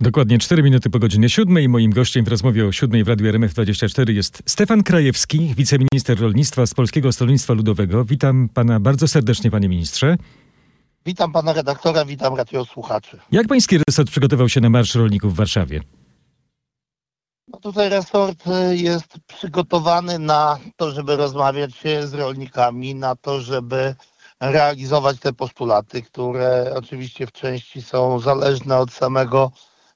Dokładnie 4 minuty po godzinie 7 i moim gościem w rozmowie o 7 w Radiu RMF24 jest Stefan Krajewski, wiceminister rolnictwa z Polskiego Stronnictwa Ludowego. Witam pana bardzo serdecznie, panie ministrze. Witam pana redaktora, witam radiosłuchaczy. Jak pański resort przygotował się na Marsz Rolników w Warszawie? No tutaj resort y, jest przygotowany na to, żeby rozmawiać się z rolnikami, na to, żeby realizować te postulaty, które oczywiście w części są zależne od samego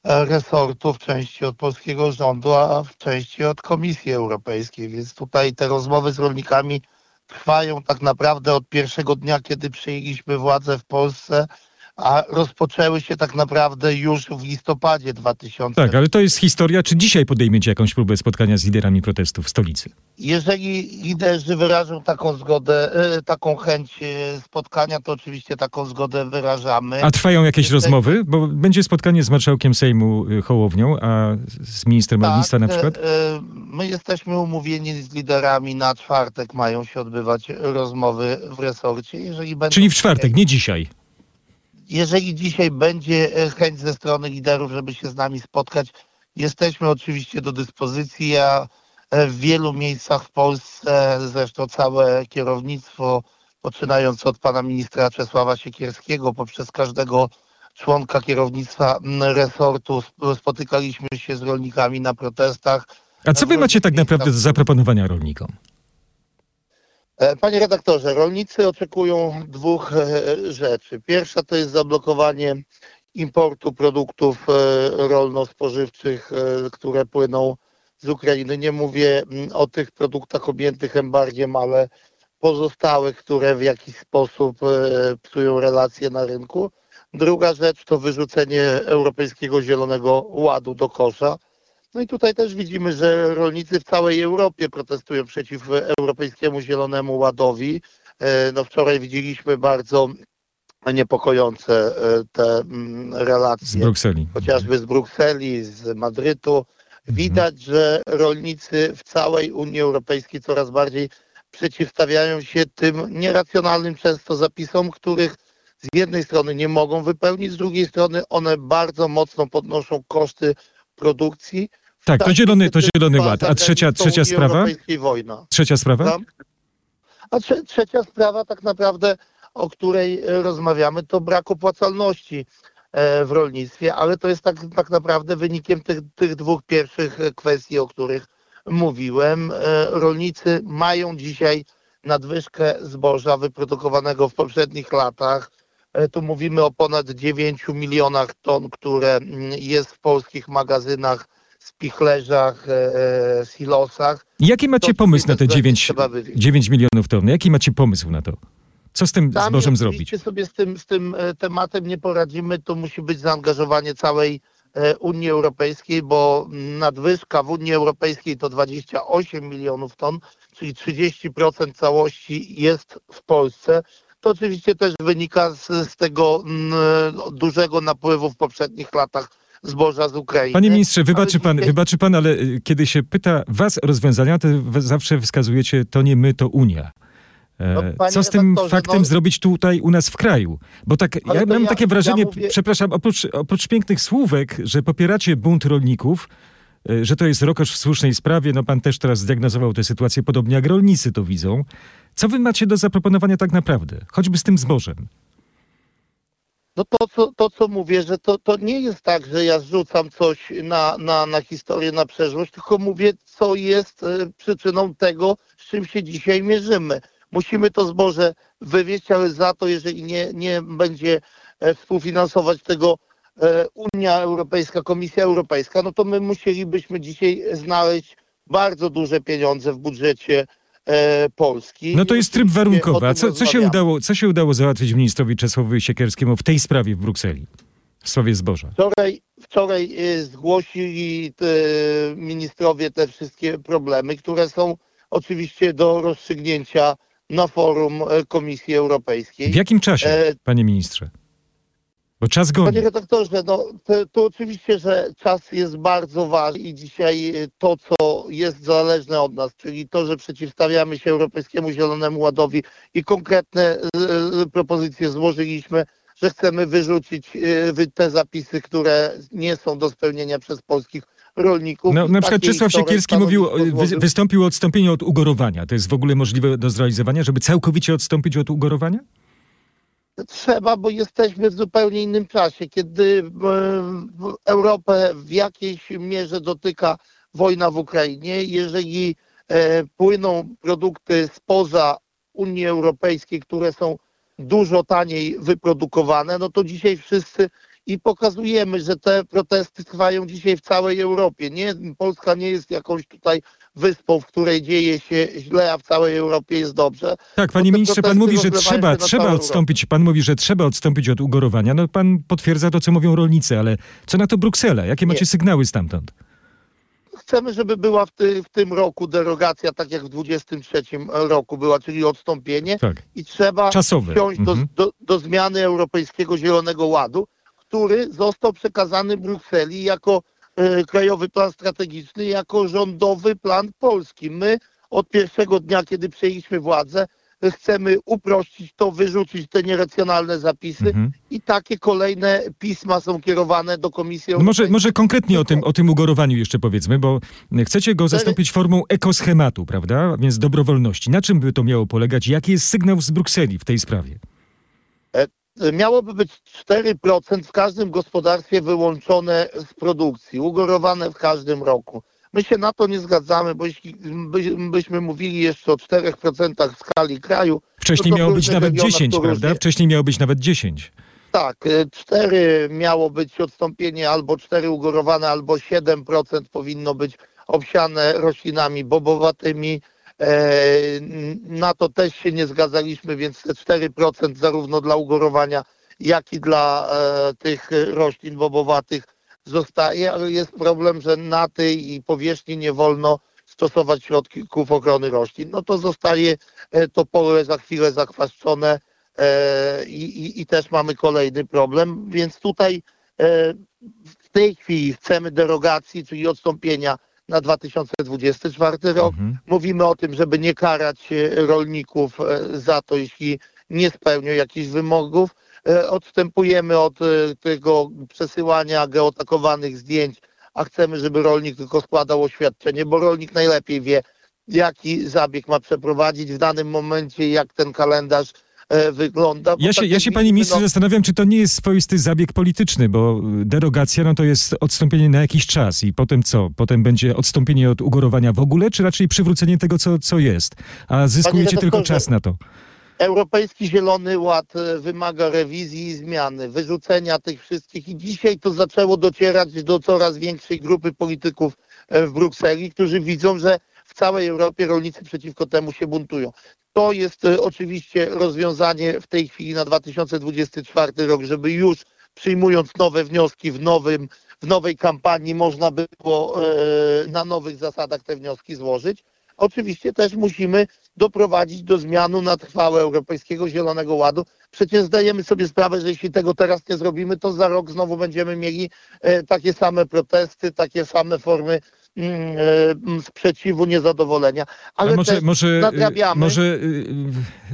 resortu, w części od polskiego rządu, a w części od Komisji Europejskiej. Więc tutaj te rozmowy z rolnikami trwają tak naprawdę od pierwszego dnia, kiedy przyjęliśmy władzę w Polsce a rozpoczęły się tak naprawdę już w listopadzie 2000. Tak, ale to jest historia. Czy dzisiaj podejmiecie jakąś próbę spotkania z liderami protestów w stolicy? Jeżeli liderzy wyrażą taką zgodę, e, taką chęć e, spotkania, to oczywiście taką zgodę wyrażamy. A trwają jakieś rozmowy? Bo będzie spotkanie z marszałkiem Sejmu e, Hołownią, a z ministrem tak, rolnictwa na przykład? My jesteśmy umówieni z liderami na czwartek, mają się odbywać rozmowy w resorcie. Jeżeli będą Czyli w czwartek, nie dzisiaj jeżeli dzisiaj będzie e, chęć ze strony liderów, żeby się z nami spotkać, jesteśmy oczywiście do dyspozycji. Ja e, w wielu miejscach w Polsce, zresztą całe kierownictwo, poczynając od pana ministra Czesława Siekierskiego, poprzez każdego członka kierownictwa resortu, spotykaliśmy się z rolnikami na protestach. A co wy macie tak naprawdę do zaproponowania rolnikom? E, panie redaktorze, rolnicy oczekują dwóch e, rzeczy. Pierwsza to jest zablokowanie importu produktów e, rolno-spożywczych, które płyną z Ukrainy. Nie mówię mm, o tych produktach objętych embargiem, ale pozostałych, które w jakiś sposób psują relacje na rynku. Druga rzecz to wyrzucenie Europejskiego Zielonego Ładu do kosza. No i tutaj też widzimy, że rolnicy w całej Europie protestują przeciw Europejskiemu Zielonemu Ładowi. E, no wczoraj widzieliśmy bardzo niepokojące e, te mm, relacje. Z Brukseli. Chociażby z Brukseli, z Madrytu. Widać, mhm. że rolnicy w całej Unii Europejskiej coraz bardziej przeciwstawiają się tym nieracjonalnym często zapisom, których z jednej strony nie mogą wypełnić, z drugiej strony one bardzo mocno podnoszą koszty produkcji, tak, to zielony, to zielony ład. A trzecia, trzecia sprawa? Wojna. Trzecia sprawa? A trze trzecia sprawa tak naprawdę, o której e, rozmawiamy, to brak opłacalności e, w rolnictwie, ale to jest tak, tak naprawdę wynikiem tych, tych dwóch pierwszych e, kwestii, o których mówiłem. Rolnicy mają dzisiaj nadwyżkę zboża wyprodukowanego w poprzednich latach. Tu mówimy o ponad 9 milionach ton, które mm, jest w polskich magazynach spichlerzach, e, e, silosach. Jaki macie pomysł na te 9, 9 milionów ton? Jaki macie pomysł na to? Co z tym Tam zbożem zrobić? sobie z tym, z tym e, tematem nie poradzimy, to musi być zaangażowanie całej e, Unii Europejskiej, bo nadwyżka w Unii Europejskiej to 28 milionów ton, czyli 30% całości jest w Polsce. To oczywiście też wynika z, z tego m, dużego napływu w poprzednich latach zboża z Ukrainy. Panie ministrze, wybaczy pan, dzisiaj... wybaczy pan, ale y, kiedy się pyta was o rozwiązania, to zawsze wskazujecie, to nie my, to Unia. E, no, Co z tym faktem no... zrobić tutaj u nas w kraju? Bo tak, ja mam ja, takie wrażenie, ja mówię... przepraszam, oprócz, oprócz pięknych słówek, że popieracie bunt rolników, e, że to jest rokosz w słusznej sprawie, no pan też teraz zdiagnozował tę sytuację, podobnie jak rolnicy to widzą. Co wy macie do zaproponowania tak naprawdę? Choćby z tym zbożem. No to, co, to, co mówię, że to, to nie jest tak, że ja zrzucam coś na, na, na historię, na przeszłość, tylko mówię, co jest e, przyczyną tego, z czym się dzisiaj mierzymy. Musimy to zboże wywieźć, ale za to, jeżeli nie, nie będzie e, współfinansować tego e, Unia Europejska, Komisja Europejska, no to my musielibyśmy dzisiaj znaleźć bardzo duże pieniądze w budżecie Polski. No to jest tryb warunkowy. A co, co, się udało, co się udało załatwić ministrowi Czesławowi Siekierskiemu w tej sprawie w Brukseli? W sprawie zboża. Wczoraj, wczoraj e, zgłosili te ministrowie te wszystkie problemy, które są oczywiście do rozstrzygnięcia na forum e, Komisji Europejskiej. W jakim czasie, e, panie ministrze? Bo czas goni. Panie redaktorze, no, to, to, oczywiście, że czas jest bardzo ważny i dzisiaj to, co jest zależne od nas, czyli to, że przeciwstawiamy się Europejskiemu Zielonemu Ładowi i konkretne y, propozycje złożyliśmy że chcemy wyrzucić te zapisy, które nie są do spełnienia przez polskich rolników. No, na przykład Czesław Siekierski mówił, wy, wystąpił o odstąpienie od ugorowania. To jest w ogóle możliwe do zrealizowania, żeby całkowicie odstąpić od ugorowania? Trzeba, bo jesteśmy w zupełnie innym czasie, kiedy Europę w jakiejś mierze dotyka wojna w Ukrainie. Jeżeli e, płyną produkty spoza Unii Europejskiej, które są dużo taniej wyprodukowane, no to dzisiaj wszyscy i pokazujemy, że te protesty trwają dzisiaj w całej Europie. Nie, Polska nie jest jakąś tutaj wyspą, w której dzieje się źle, a w całej Europie jest dobrze. Tak, panie ministrze, pan mówi, że trzeba, trzeba odstąpić, pan mówi, że trzeba odstąpić od ugorowania. No pan potwierdza to, co mówią rolnicy, ale co na to Bruksela? Jakie macie nie. sygnały stamtąd? Chcemy, żeby była w, ty, w, tym roku derogacja, tak jak w 23 roku była, czyli odstąpienie tak. i trzeba wsiąść mhm. do, do, do zmiany Europejskiego Zielonego Ładu który został przekazany Brukseli jako Krajowy Plan Strategiczny, jako rządowy plan polski. My od pierwszego dnia, kiedy przejęliśmy władzę, chcemy uprościć to, wyrzucić te nieracjonalne zapisy mhm. i takie kolejne pisma są kierowane do Komisji no może, może konkretnie o tym, o tym ugorowaniu jeszcze powiedzmy, bo chcecie go zastąpić formą ekoschematu, prawda? Więc dobrowolności. Na czym by to miało polegać? Jaki jest sygnał z Brukseli w tej sprawie? Miałoby być 4% w każdym gospodarstwie wyłączone z produkcji, ugorowane w każdym roku. My się na to nie zgadzamy, bo jeśli byśmy mówili jeszcze o 4% w skali kraju. Wcześniej miało być nawet 10, prawda? Wcześniej miało być nawet 10. Tak, 4 miało być odstąpienie albo 4 ugorowane, albo 7% powinno być obsiane roślinami bobowatymi na to też się nie zgadzaliśmy, więc te 4% zarówno dla ugorowania, jak i dla e, tych roślin bobowatych zostaje, ale jest problem, że na tej powierzchni nie wolno stosować środków ochrony roślin. No to zostaje e, to pole za chwilę zakwaszczone i, i, i też mamy kolejny problem, więc tutaj w tej chwili chcemy derogacji, czyli odstąpienia na 2024 rok. Mhm. Mówimy o tym, żeby nie karać e, rolników e, za to, jeśli nie spełnią jakichś wymogów. E, odstępujemy od tego przesyłania geotakowanych zdjęć, a chcemy, żeby rolnik tylko składał oświadczenie, bo rolnik najlepiej wie, jaki zabieg ma przeprowadzić w danym momencie, jak ten kalendarz wygląda. Ja się, ja się panie ministrze no... zastanawiam, czy to nie jest swoisty zabieg polityczny, bo derogacja no to jest odstąpienie na jakiś czas i potem co? Potem będzie odstąpienie od ugorowania w ogóle, czy raczej przywrócenie tego, co, co jest? A zyskujecie tylko czas na to. Europejski Zielony Ład e, wymaga rewizji i zmiany, wyrzucenia tych wszystkich i dzisiaj to zaczęło docierać do coraz większej grupy polityków e, w Brukseli, którzy widzą, że w całej Europie rolnicy przeciwko temu się buntują. To jest e, oczywiście rozwiązanie w tej chwili na 2024 rok, żeby już przyjmując nowe wnioski w, nowym, w nowej kampanii można było e, na nowych zasadach te wnioski złożyć. Oczywiście też musimy doprowadzić do zmianu na trwałe Europejskiego Zielonego Ładu. Przecież zdajemy sobie sprawę, że jeśli tego teraz nie zrobimy, to za rok znowu będziemy mieli e, takie same protesty, takie same formy sprzeciwu, niezadowolenia. Ale A może, może, nadrabiamy. może y,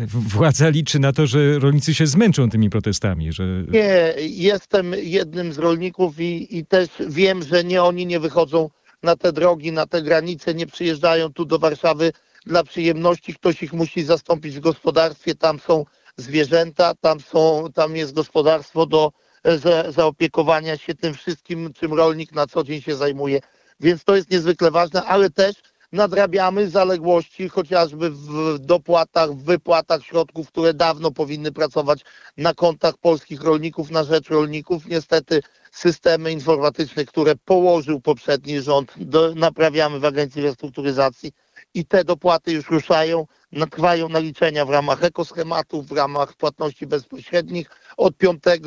władza liczy na to, że rolnicy się zmęczą tymi protestami? Że... Nie, jestem jednym z rolników i, i też wiem, że nie oni nie wychodzą na te drogi, na te granice, nie przyjeżdżają tu do Warszawy dla przyjemności. Ktoś ich musi zastąpić w gospodarstwie. Tam są zwierzęta, tam, są, tam jest gospodarstwo do za, zaopiekowania się tym wszystkim, czym rolnik na co dzień się zajmuje więc to jest niezwykle ważne, ale też nadrabiamy zaległości chociażby w dopłatach, w wypłatach środków, które dawno powinny pracować na kontach polskich rolników, na rzecz rolników. Niestety systemy informatyczne, które położył poprzedni rząd, do, naprawiamy w Agencji Restrukturyzacji i te dopłaty już ruszają, trwają naliczenia w ramach ekoschematów, w ramach płatności bezpośrednich. Od 5 e,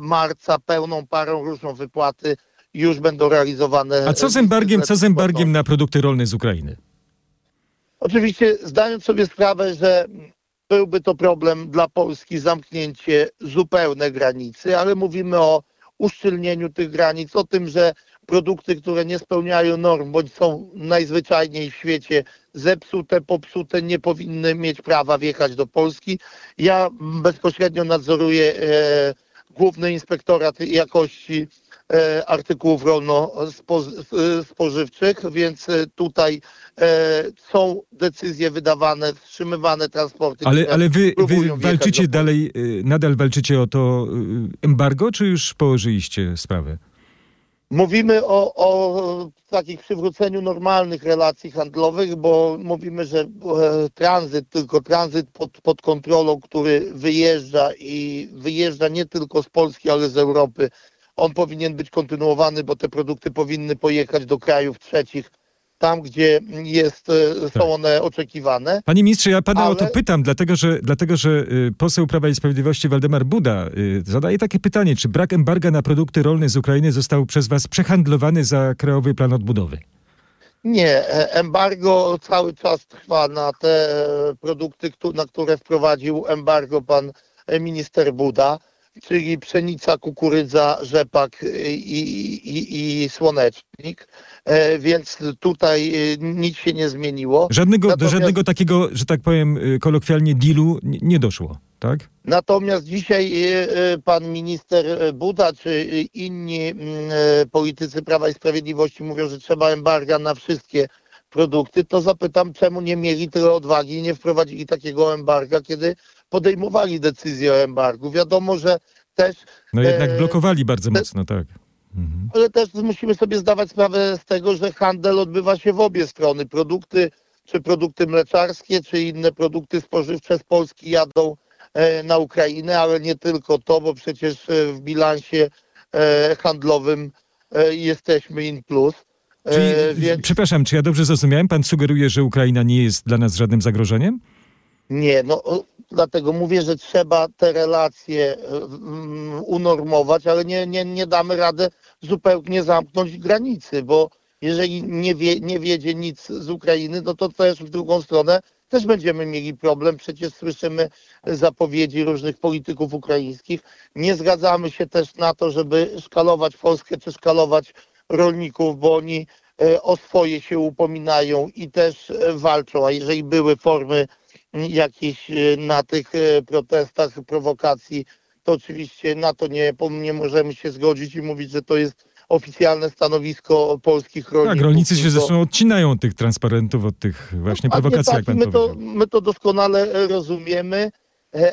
marca pełną parą ruszą wypłaty już będą realizowane. A co z embargiem, co z embargiem na produkty rolne z Ukrainy? Oczywiście zdając sobie sprawę, że byłby to problem dla Polski zamknięcie zupełne granicy, ale mówimy o uszczelnieniu tych granic, o tym, że produkty, które nie spełniają norm bądź są najzwyczajniej w świecie zepsute, popsute, nie powinny mieć prawa wjechać do Polski. Ja bezpośrednio nadzoruję e, Główny Inspektorat Jakości e, Artykułów Rolno-Spożywczych, więc tutaj są decyzje wydawane, wstrzymywane transporty. Ale, ale wy, wy walczycie dalej, nadal walczycie o to embargo, czy już położyliście sprawę? Mówimy o, o takich przywróceniu normalnych relacji handlowych, bo mówimy, że e, tranzyt, tylko tranzyt pod, pod kontrolą, który wyjeżdża i wyjeżdża nie tylko z Polski, ale z Europy, on powinien być kontynuowany, bo te produkty powinny pojechać do krajów trzecich tam, gdzie jest, e, są tak. one oczekiwane. Panie ministrze, ja pana ale... o to pytam, dlatego że, dlatego, że y, poseł Prawa i Sprawiedliwości Waldemar Buda y, zadaje takie pytanie, czy brak embarga na produkty rolne z Ukrainy został przez was przehandlowany za Krajowy Plan Odbudowy? Nie, e, embargo cały czas trwa na te e, produkty, na które wprowadził embargo pan minister Buda czyli pszenica, kukurydza, rzepak i, i, i słonecznik, e, więc tutaj e, nic się nie zmieniło. Żadnego, Natomiast... Do żadnego takiego, że tak powiem e, kolokwialnie, dealu nie doszło, tak? Natomiast dzisiaj pan minister Buda czy inni mm, politycy Prawa i Sprawiedliwości mówią, że trzeba embarga na wszystkie produkty, to zapytam, czemu nie mieli tyle odwagi i nie wprowadzili takiego embarga, kiedy podejmowali decyzję o embargu. Wiadomo, że też... No jednak e, blokowali bardzo te, mocno, tak. Mhm. Ale też musimy sobie zdawać sprawę z tego, że handel odbywa się w obie strony. Produkty, czy produkty mleczarskie, czy inne produkty spożywcze z Polski jadą e, na Ukrainę, ale nie tylko to, bo przecież e, w bilansie handlowym jesteśmy in plus. Czyli, więc... Przepraszam, czy ja dobrze zrozumiałem? Pan sugeruje, że Ukraina nie jest dla nas żadnym zagrożeniem? Nie, no dlatego mówię, że trzeba te relacje mm, unormować, ale nie, nie, nie damy rady zupełnie zamknąć granicy, bo jeżeli nie, wie, nie wiedzie nic z Ukrainy, no to też w drugą stronę też będziemy mieli problem. Przecież słyszymy zapowiedzi różnych polityków ukraińskich. Nie zgadzamy się też na to, żeby szkalować Polskę czy szkalować rolników, bo oni e, o swoje się upominają i też e, walczą. A jeżeli były formy jakieś e, na tych protestach, prowokacji, to oczywiście na to nie, nie możemy się zgodzić i mówić, że to jest oficjalne stanowisko polskich rolników. Tak, rolnicy się zresztą odcinają od tych transparentów, od tych właśnie no, prowokacji, tak, jak pan my to, my to doskonale rozumiemy,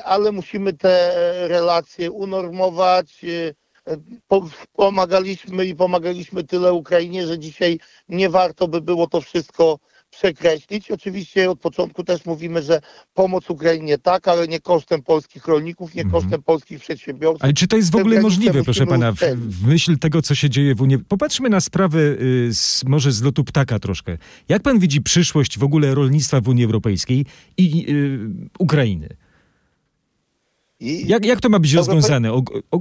ale musimy te relacje unormować. Pomagaliśmy i pomagaliśmy tyle Ukrainie, że dzisiaj nie warto by było to wszystko przekreślić. Oczywiście od początku też mówimy, że pomoc Ukrainie tak, ale nie kosztem polskich rolników, nie mhm. kosztem polskich przedsiębiorców. Ale czy to jest w ogóle możliwe, proszę pana, w, w, myśl tego, co się dzieje w Unii? Popatrzmy na sprawę y, z, może z lotu ptaka troszkę. Jak pan widzi przyszłość w ogóle rolnictwa w Unii Europejskiej i y, Ukrainy? I jak, jak to ma być rozwiązane? O, o,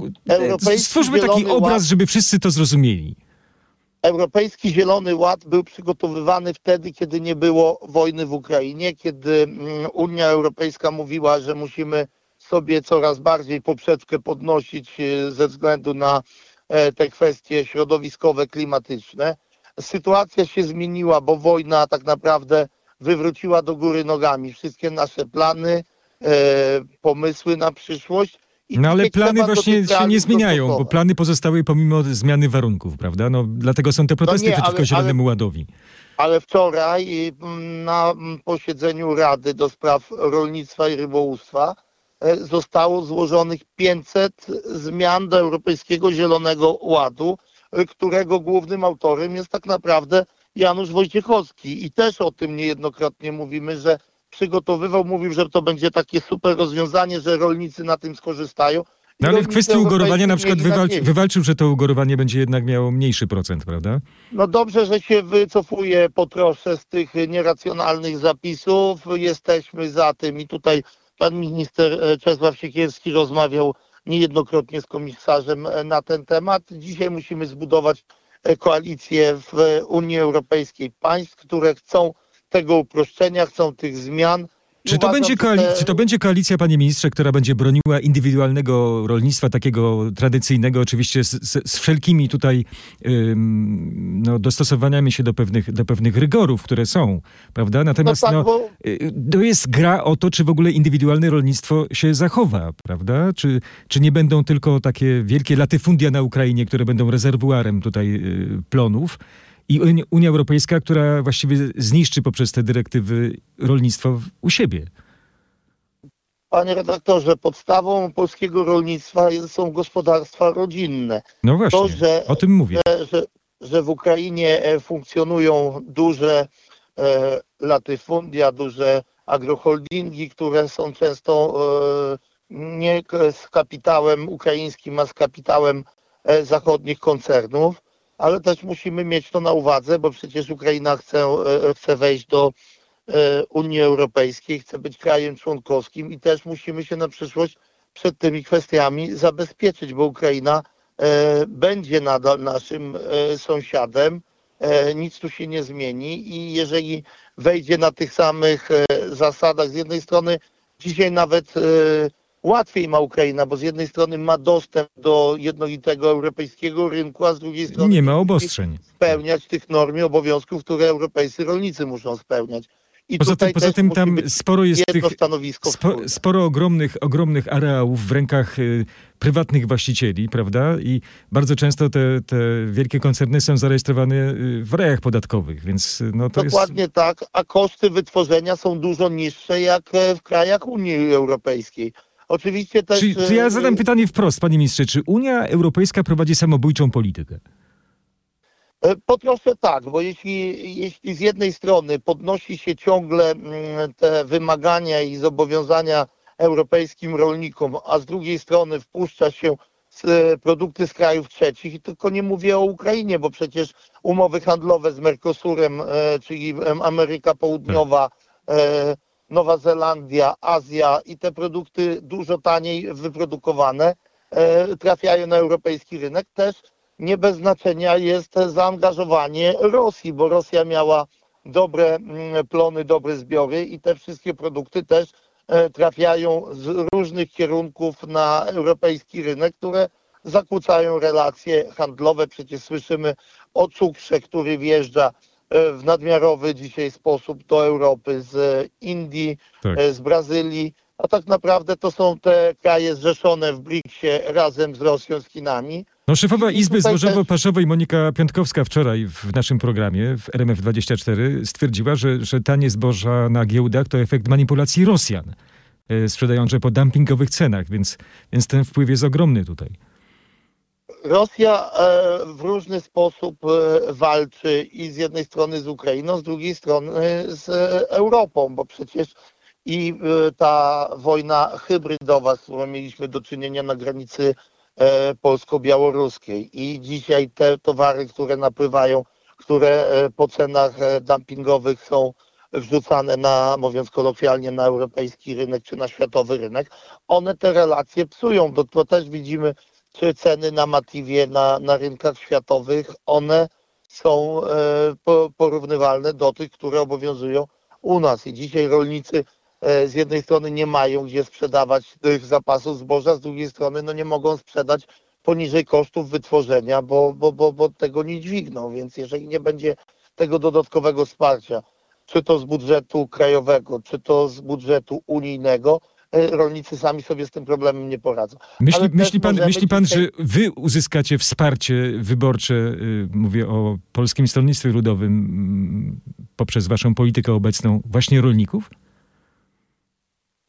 stwórzmy taki obraz, żeby wszyscy to zrozumieli. Europejski Zielony Ład był przygotowywany wtedy, kiedy nie było wojny w Ukrainie, kiedy mm, Unia Europejska mówiła, że musimy sobie coraz bardziej poprzeczkę podnosić e, ze względu na e, te kwestie środowiskowe, klimatyczne. Sytuacja się zmieniła, bo wojna tak naprawdę wywróciła do góry nogami wszystkie nasze plany, pomysły na przyszłość no ale plany właśnie się nie zmieniają, bo plany pozostały pomimo zmiany warunków, prawda? No dlatego są te protesty no nie, przeciwko ale, Zielonemu Ładowi. Ale wczoraj mm, na mm, posiedzeniu Rady do Spraw Rolnictwa i Rybołówstwa e, zostało złożonych 500 zmian do Europejskiego Zielonego Ładu, e, którego głównym autorem jest tak naprawdę Janusz Wojciechowski. I też o tym niejednokrotnie mówimy, że przygotowywał, mówił, że to będzie takie super rozwiązanie, że rolnicy na tym skorzystają. No ale w kwestii ugorowania na przykład wywalczy, wywalczył, że to ugorowanie będzie jednak miało mniejszy procent, prawda? No dobrze, że się wycofuje po trosze z tych nieracjonalnych zapisów. Jesteśmy za tym i tutaj pan minister e, Czesław Siekierski rozmawiał niejednokrotnie z komisarzem e, na ten temat. Dzisiaj musimy zbudować e, koalicję w Unii Europejskiej państw, które chcą tego uproszczenia, chcą tych zmian Czy to, będzie koalicja, czy to będzie koalicja, panie ministrze, która będzie broniła indywidualnego rolnictwa, takiego tradycyjnego, oczywiście z, z, z wszelkimi tutaj ym, no, dostosowaniami się do pewnych, do pewnych rygorów, które są, prawda? Natomiast no tak, no, bo... Y, to jest gra o to, czy w ogóle indywidualne rolnictwo się zachowa, prawda? Czy, czy nie będą tylko takie wielkie latyfundia na Ukrainie, które będą rezerwuarem tutaj y, plonów, i Unia Europejska, która właściwie zniszczy poprzez te dyrektywy rolnictwo u siebie. Panie redaktorze, podstawą polskiego rolnictwa są gospodarstwa rodzinne. No właśnie, to, że, o tym mówię. Że, że, że w Ukrainie e, funkcjonują duże e, latyfundia, duże agroholdingi, które są często e, nie z kapitałem ukraińskim, a z kapitałem e, zachodnich koncernów ale też musimy mieć to na uwadze, bo przecież Ukraina chce, e, chce wejść do e, Unii Europejskiej, chce być krajem członkowskim i też musimy się na przyszłość przed tymi kwestiami zabezpieczyć, bo Ukraina e, będzie nadal naszym sąsiadem, nic tu się nie zmieni i jeżeli wejdzie na tych samych zasadach, z jednej strony dzisiaj nawet łatwiej ma Ukraina, bo z jednej strony ma dostęp do jednolitego europejskiego rynku, a z drugiej strony nie ma obostrzeń. Spełniać tych norm i obowiązków, które europejscy rolnicy muszą spełniać. I poza tym, poza tym tam sporo jest tych, spo, sporo ogromnych, ogromnych areałów w rękach y, prywatnych właścicieli, prawda? I bardzo często te, te wielkie koncerny są zarejestrowane y, w rejach podatkowych, więc y, no to Dokładnie jest... tak, a koszty wytworzenia są dużo niższe jak e, w krajach Unii Europejskiej. Oczywiście też... Czy, czy ja y, zadam pytanie wprost, panie ministrze, czy Unia Europejska prowadzi samobójczą politykę? E, po trosze tak, bo jeśli, jeśli z jednej strony podnosi się ciągle mm, te wymagania i zobowiązania europejskim rolnikom, a z drugiej strony wpuszcza się e, produkty z krajów trzecich, i tylko nie mówię o Ukrainie, bo przecież umowy handlowe z Mercosurem, e, czyli Ameryka Południowa, Nowa Zelandia, Azja i te produkty dużo taniej wyprodukowane e, trafiają na europejski rynek. Też nie bez znaczenia jest zaangażowanie Rosji, bo Rosja miała dobre mm, plony, dobre zbiory i te wszystkie produkty też e, trafiają z różnych kierunków na europejski rynek, które zakłócają relacje handlowe. Przecież słyszymy o cukrze, który wjeżdża w nadmiarowy dzisiaj sposób do Europy z Indii, tak. E, z Brazylii, a tak naprawdę to są te kraje zrzeszone w BRICS-ie razem z Rosją, z Chinami. No, szefowa Izby Zbożowo-Paszowej Monika Piątkowska wczoraj w naszym programie w RMF24 stwierdziła, że, że tanie zboża na giełdach to efekt manipulacji Rosjan e, sprzedające po dumpingowych cenach, więc, więc ten wpływ jest ogromny tutaj. Rosja e, w różny sposób e, walczy i z jednej strony z Ukrainą, z drugiej strony z Europą, bo przecież i e, ta wojna hybrydowa, z którą mieliśmy do czynienia na granicy polsko-białoruskiej i dzisiaj te towary, które napływają, które po cenach dumpingowych są wrzucane na, mówiąc kolokwialnie, na europejski rynek czy na światowy rynek, one te relacje psują. To, to też widzimy czy ceny na Matiwie na, na rynkach światowych, one są e, porównywalne do tych, które obowiązują u nas. I dzisiaj rolnicy e, z jednej strony nie mają gdzie sprzedawać tych zapasów zboża, z drugiej strony no nie mogą sprzedać poniżej kosztów wytworzenia, bo, bo, bo, bo tego nie dźwigną. Więc jeżeli nie będzie tego dodatkowego wsparcia, czy to z budżetu krajowego, czy to z budżetu unijnego, rolnicy sami sobie z tym problemem nie poradzą. Myśli, myśli pan, myśli pan dzisiaj... że wy uzyskacie wsparcie wyborcze, y, mówię o Polskim Stronnictwie Ludowym, mm, poprzez waszą politykę obecną, właśnie rolników?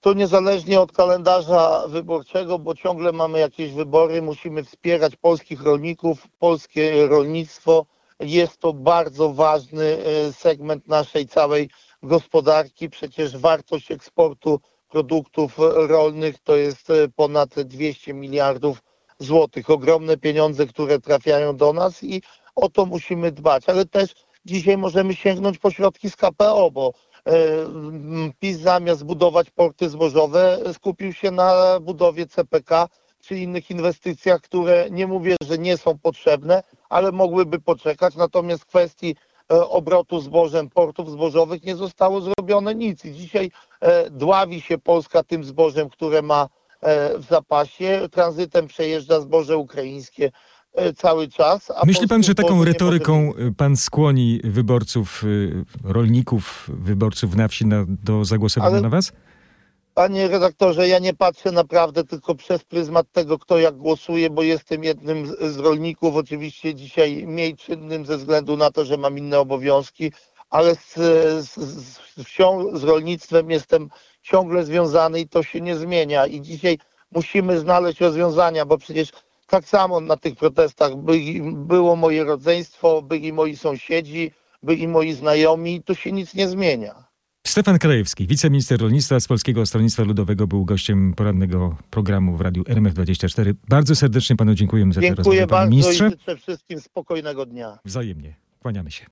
To niezależnie od kalendarza wyborczego, bo ciągle mamy jakieś wybory, musimy wspierać polskich rolników, polskie rolnictwo. Jest to bardzo ważny e, segment naszej całej gospodarki. Przecież wartość eksportu produktów rolnych to jest e, ponad 200 miliardów złotych. Ogromne pieniądze, które trafiają do nas i o to musimy dbać. Ale też dzisiaj możemy sięgnąć po środki z KPO, bo e, PiS zamiast budować porty zbożowe skupił się na budowie CPK czy innych inwestycjach, które nie mówię, że nie są potrzebne, ale mogłyby poczekać. Natomiast kwestii e, obrotu zbożem portów zbożowych nie zostało zrobione nic. I dzisiaj e, dławi się Polska tym zbożem, które ma e, w zapasie. Tranzytem przejeżdża zboże ukraińskie e, cały czas. Myśli pan, że taką retoryką może pan skłoni wyborców, rolników, wyborców na wsi na, do zagłosowania Ale- na was? Panie redaktorze, ja nie patrzę naprawdę tylko przez pryzmat tego, kto jak głosuje, bo jestem jednym z, rolników, oczywiście dzisiaj mniej czynnym ze względu na to, że mam inne obowiązki, ale z, z, z wsią, z rolnictwem jestem ciągle związany i to się nie zmienia. I dzisiaj musimy znaleźć rozwiązania, bo przecież tak samo na tych protestach byli, było moje rodzeństwo, byli moi sąsiedzi, byli moi znajomi i tu się nic nie zmienia. Stefan Krajewski, wiceminister rolnictwa z Polskiego Stronnictwa Ludowego, był gościem porannego programu w radiu RMF24. Bardzo serdecznie panu dziękujemy za tę rozmowę, Dziękuję panie bardzo ministrze. i życzę wszystkim spokojnego dnia. Wzajemnie. Kłaniamy się.